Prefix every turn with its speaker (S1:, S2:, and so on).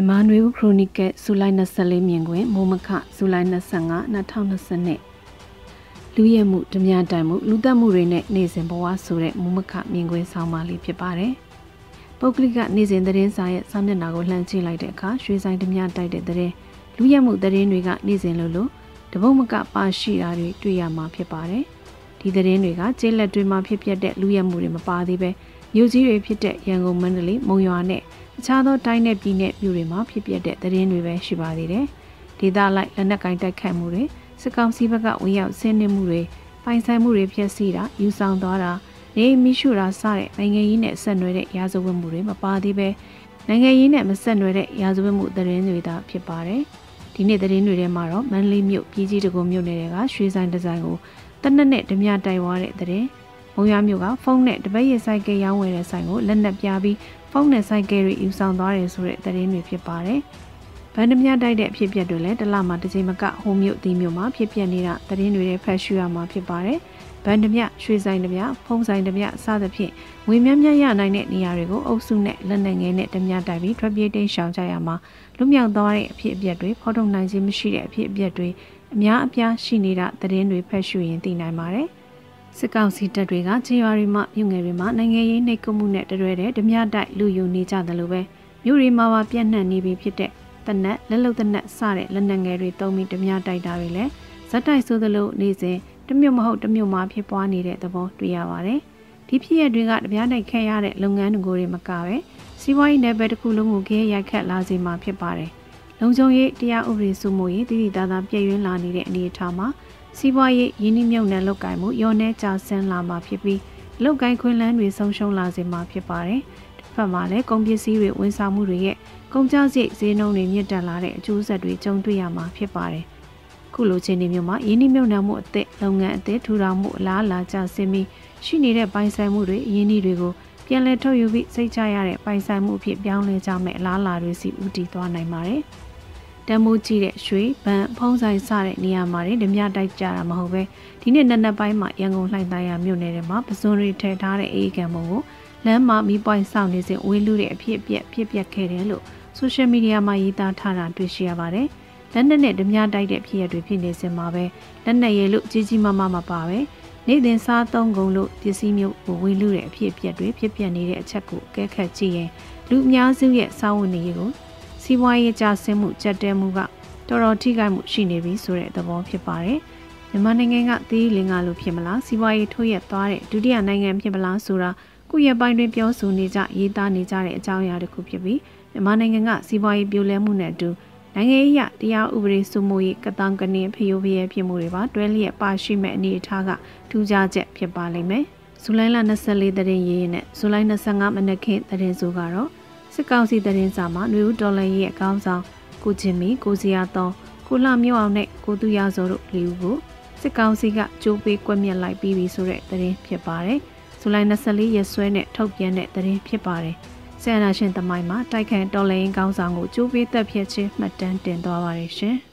S1: မြန်မာနွေဦးခရိုနီကယ်ဇူလိုင်24မြင်ကွင်းမိုးမခဇူလိုင်25 2020လူရဲမှုဓမြတိုင်မှုလူသက်မှုတွေနဲ့နေစဉ်ဘဝဆိုတဲ့မိုးမခမြင်ကွင်းဆောင်းပါးလေးဖြစ်ပါတယ်။ပုဂ္ဂလိကနေစဉ်သတင်းစာရဲ့စာမျက်နှာကိုလှမ်းကြည့်လိုက်တဲ့အခါရွှေဆိုင်ဓမြတိုက်တဲ့သတင်းလူရဲမှုသတင်းတွေကနေစဉ်လို့လို့တပုတ်မကပါရှိတာတွေတွေ့ရမှာဖြစ်ပါတယ်။ဒီသတင်းတွေကကျေးလက်တွေမှာဖြစ်ပျက်တဲ့လူရဲမှုတွေမပါသေးပဲ မြို့ကြီးတွေဖြစ်တဲ့ရန်ကုန်မန္တလေးမုံရွာနဲ့အခြားသောတိုင်းနယ်ပြည်နယ်မြို့တွေမှာဖြစ်ပျက်တဲ့သတင်းတွေပဲရှိပါသေးတယ်။ဒေသလိုက်လက်နက်ကင်တိုက်ခတ်မှုတွေစစ်ကောင်စီဘက်ကဝင်ရောက်ဆင်းနှင်းမှုတွေပိုင်ဆိုင်မှုတွေဖျက်ဆီးတာယူဆောင်သွားတာနေမိရှုတာစတဲ့နိုင်ငံရေးနဲ့ဆက်နွယ်တဲ့ရာဇဝတ်မှုတွေမပါသေးပဲနိုင်ငံရေးနဲ့မဆက်နွယ်တဲ့ရာဇဝတ်မှုသတင်းတွေသာဖြစ်ပါတယ်။ဒီနေ့သတင်းတွေထဲမှာတော့မန္တလေးမြို့ပြည်ကြီးတကုံမြို့နယ်ကရွှေဆိုင်ဒီဇိုင်းကိုတနက်နဲ့ဓမြတိုင်ဝါတဲ့သတင်း မုံရွာမြို့ကဖုန်းနဲ့တပတ်ရဆိုင်ကရောင်းဝယ်တဲ့ဆိုင်ကိုလက်နက်ပြပြီးဖုန်းနဲ့ဆိုင်ကယ်တွေယူဆောင်သွားတယ်ဆိုတဲ့သတင်းတွေဖြစ်ပါတယ်။ဗန်ဒမြတိုက်တဲ့အဖြစ်အပျက်တွေလည်းတလမှာတစ်ချိန်မကဟိုမြို့ဒီမြို့မှာဖြစ်ပျက်နေတာသတင်းတွေဖတ်ရှုရမှာဖြစ်ပါတယ်။ဗန်ဒမြရွှေဆိုင်တမြဖုန်းဆိုင်တမြစသဖြင့်ငွေမြတ်မြတ်ရနိုင်တဲ့နေရာတွေကိုအုပ်စုနဲ့လက်နက်ငယ်နဲ့တမြတိုက်ပြီးထွက်ပြေးတိမ်းရှောင်ကြရမှာလူမြောက်သွားတဲ့အဖြစ်အပျက်တွေဖော်ထုတ်နိုင်ခြင်းမရှိတဲ့အဖြစ်အပျက်တွေအများအပြားရှိနေတာသတင်းတွေဖတ်ရှုရင်သိနိုင်ပါတယ်။ စစ်ကောင်စီတပ်တွေကခြေရွာတွေမှမြို့ငယ်တွေမှာနိုင်ငံရေးနှိပ်ကွပ်မှုနဲ့တရွဲတဲ့ဓမြတိုက်လူယူနေကြတယ်လို့ပဲမြို့တွေမှာပါပြန့်နှံ့နေပြီဖြစ်တဲ့တနက်လက်လုံတနက်စတဲ့လက်နက်ငယ်တွေတုံးပြီးဓမြတိုက်တာတွေလည်းဇက်တိုက်ဆိုသလိုနေစဉ်တမြို့မဟုတ်တမြို့မှာဖြစ်ပွားနေတဲ့သဘောတွေ့ရပါတယ်။ဒီဖြစ်ရပ်တွေကဓမြတိုက်ခဲ့ရတဲ့လုပ်ငန်းတွေကိုတွေမကပဲစီးပွားရေးနယ်ပယ်တစ်ခုလုံးကိုခဲရိုက်ခတ်လာစေမှာဖြစ်ပါတယ်။လုံခြုံရေးတရားဥပဒေစိုးမိုးရေးတည်တည်သားသားပြည့်ရင်းလာနေတဲ့အနေအထားမှာ စီးပွားရေးရင်းနှီးမြှုပ်နှံလုပ်ကိုင်မှုရောနှဲကျဆင်းလာမှာဖြစ်ပြီးလုပ်ကိုင်ခွင့်လန်းတွေဆုံးရှုံးလာစေမှာဖြစ်ပါတယ်။တစ်ဖက်မှာလည်းကုန်ပစ္စည်းတွေဝန်ဆောင်မှုတွေရဲ့ကုန်ကျစရိတ်ဈေးနှုန်းတွေမြင့်တက်လာတဲ့အကျိုးဆက်တွေကြုံတွေ့ရမှာဖြစ်ပါတယ်။ခုလိုချင်းဒီမျိုးမှာရင်းနှီးမြှုပ်နှံမှုအသစ်လုပ်ငန်းအသစ်ထူထောင်မှုအလားအလာကျဆင်းပြီးရှိနေတဲ့ပိုင်ဆိုင်မှုတွေရင်းနှီးတွေကိုပြန်လည်ထုတ်ယူပြီးစိတ်ချရတဲ့ပိုင်ဆိုင်မှုအဖြစ်ပြောင်းလဲကြမယ့်အလားအလာတွေစီဦးတည်သွားနိုင်ပါတယ်။ တမိုးကြီးတဲ့ရွှေဗန်ဖုံးဆိုင်စတဲ့နေရာမှာဓမြတိုက်ကြတာမဟုတ်ပဲဒီနေ့နက်နက်ပိုင်းမှာရန်ကုန်လှိုင်သားရမြို့နယ်ထဲမှာပစွန်တွေထည့်ထားတဲ့အေးကံမုံကိုလမ်းမှာမီးပွိုင်းဆောင်နေစဉ်ဝေးလူတဲ့အဖြစ်အပျက်ဖြစ်ပျက်ခဲ့တယ်လို့ဆိုရှယ်မီဒီယာမှာရေးသားထားတာတွေ့ရှိရပါတယ်။လက်နက်နဲ့ဓမြတိုက်တဲ့ဖြစ်ရတွေဖြစ်နေစင်မှာပဲလက်နက်ရည်လို့ကြီးကြီးမားမားမပါပဲနေ့တင်စားသုံးကုန်လို့ပစ္စည်းမျိုးကိုဝေလူတဲ့အဖြစ်အပျက်တွေဖြစ်ပျက်နေတဲ့အချက်ကိုအကဲခတ်ကြည့်ရင်လူအများစုရဲ့စာဝန်နေရေးကို စီးပွားရေးကျဆင်းမှုကြက်တဲမှုကတော်တော်ထိခိုက်မှုရှိနေပြီဆိုတဲ့သဘောဖြစ်ပါတယ်။မြန်မာနိုင်ငံကသီးလင်္ကာလိုဖြစ်မလားစီးပွားရေးထိုးရက်သွားတဲ့ဒုတိယနိုင်ငံဖြစ်မလားဆိုတာခုရက်ပိုင်းတွင်ပြောဆိုနေကြရေးသားနေကြတဲ့အကြောင်းအရာတစ်ခုဖြစ်ပြီးမြန်မာနိုင်ငံကစီးပွားရေးပြိုလဲမှုနဲ့အတူနိုင်ငံရေးရတရားဥပဒေစိုးမိုးရေးကတောင်ကနေဖျိုးဖျဲဖြစ်မှုတွေပါတွဲလျက်ပါရှိမဲ့အနေအထားကထူးခြားချက်ဖြစ်ပါလိမ့်မယ်။ဇူလိုင်လ24တရင်ရေးနဲ့ဇူလိုင်25မနက်ခင်းတရင်စုကတော့ စစ်ကောင်စီတရင်စာမှာຫນွေဦးဒေါ်လာရဲ့အကောင်းဆောင်ကိုချင်းမီကိုစီယာတောကိုလှမြို့အောင်နဲ့ကိုသူရစောတို့လေးဦးကိုစစ်ကောင်စီကကြိုးပေးကွက်မြက်လိုက်ပြီးပြီဆိုတဲ့သတင်းဖြစ်ပါတယ်။ဇူလိုင်24ရက်စွဲနဲ့ထုတ်ပြန်တဲ့သတင်းဖြစ်ပါတယ်။ဆရာနာရှင်သမိုင်းမှာတိုက်ခိုက်တော်လှန်ရေးကောင်းဆောင်ကိုကြိုးပေးသက်ဖြစ်ခြင်းမှတ်တမ်းတင်သွားပါတယ်ရှင်။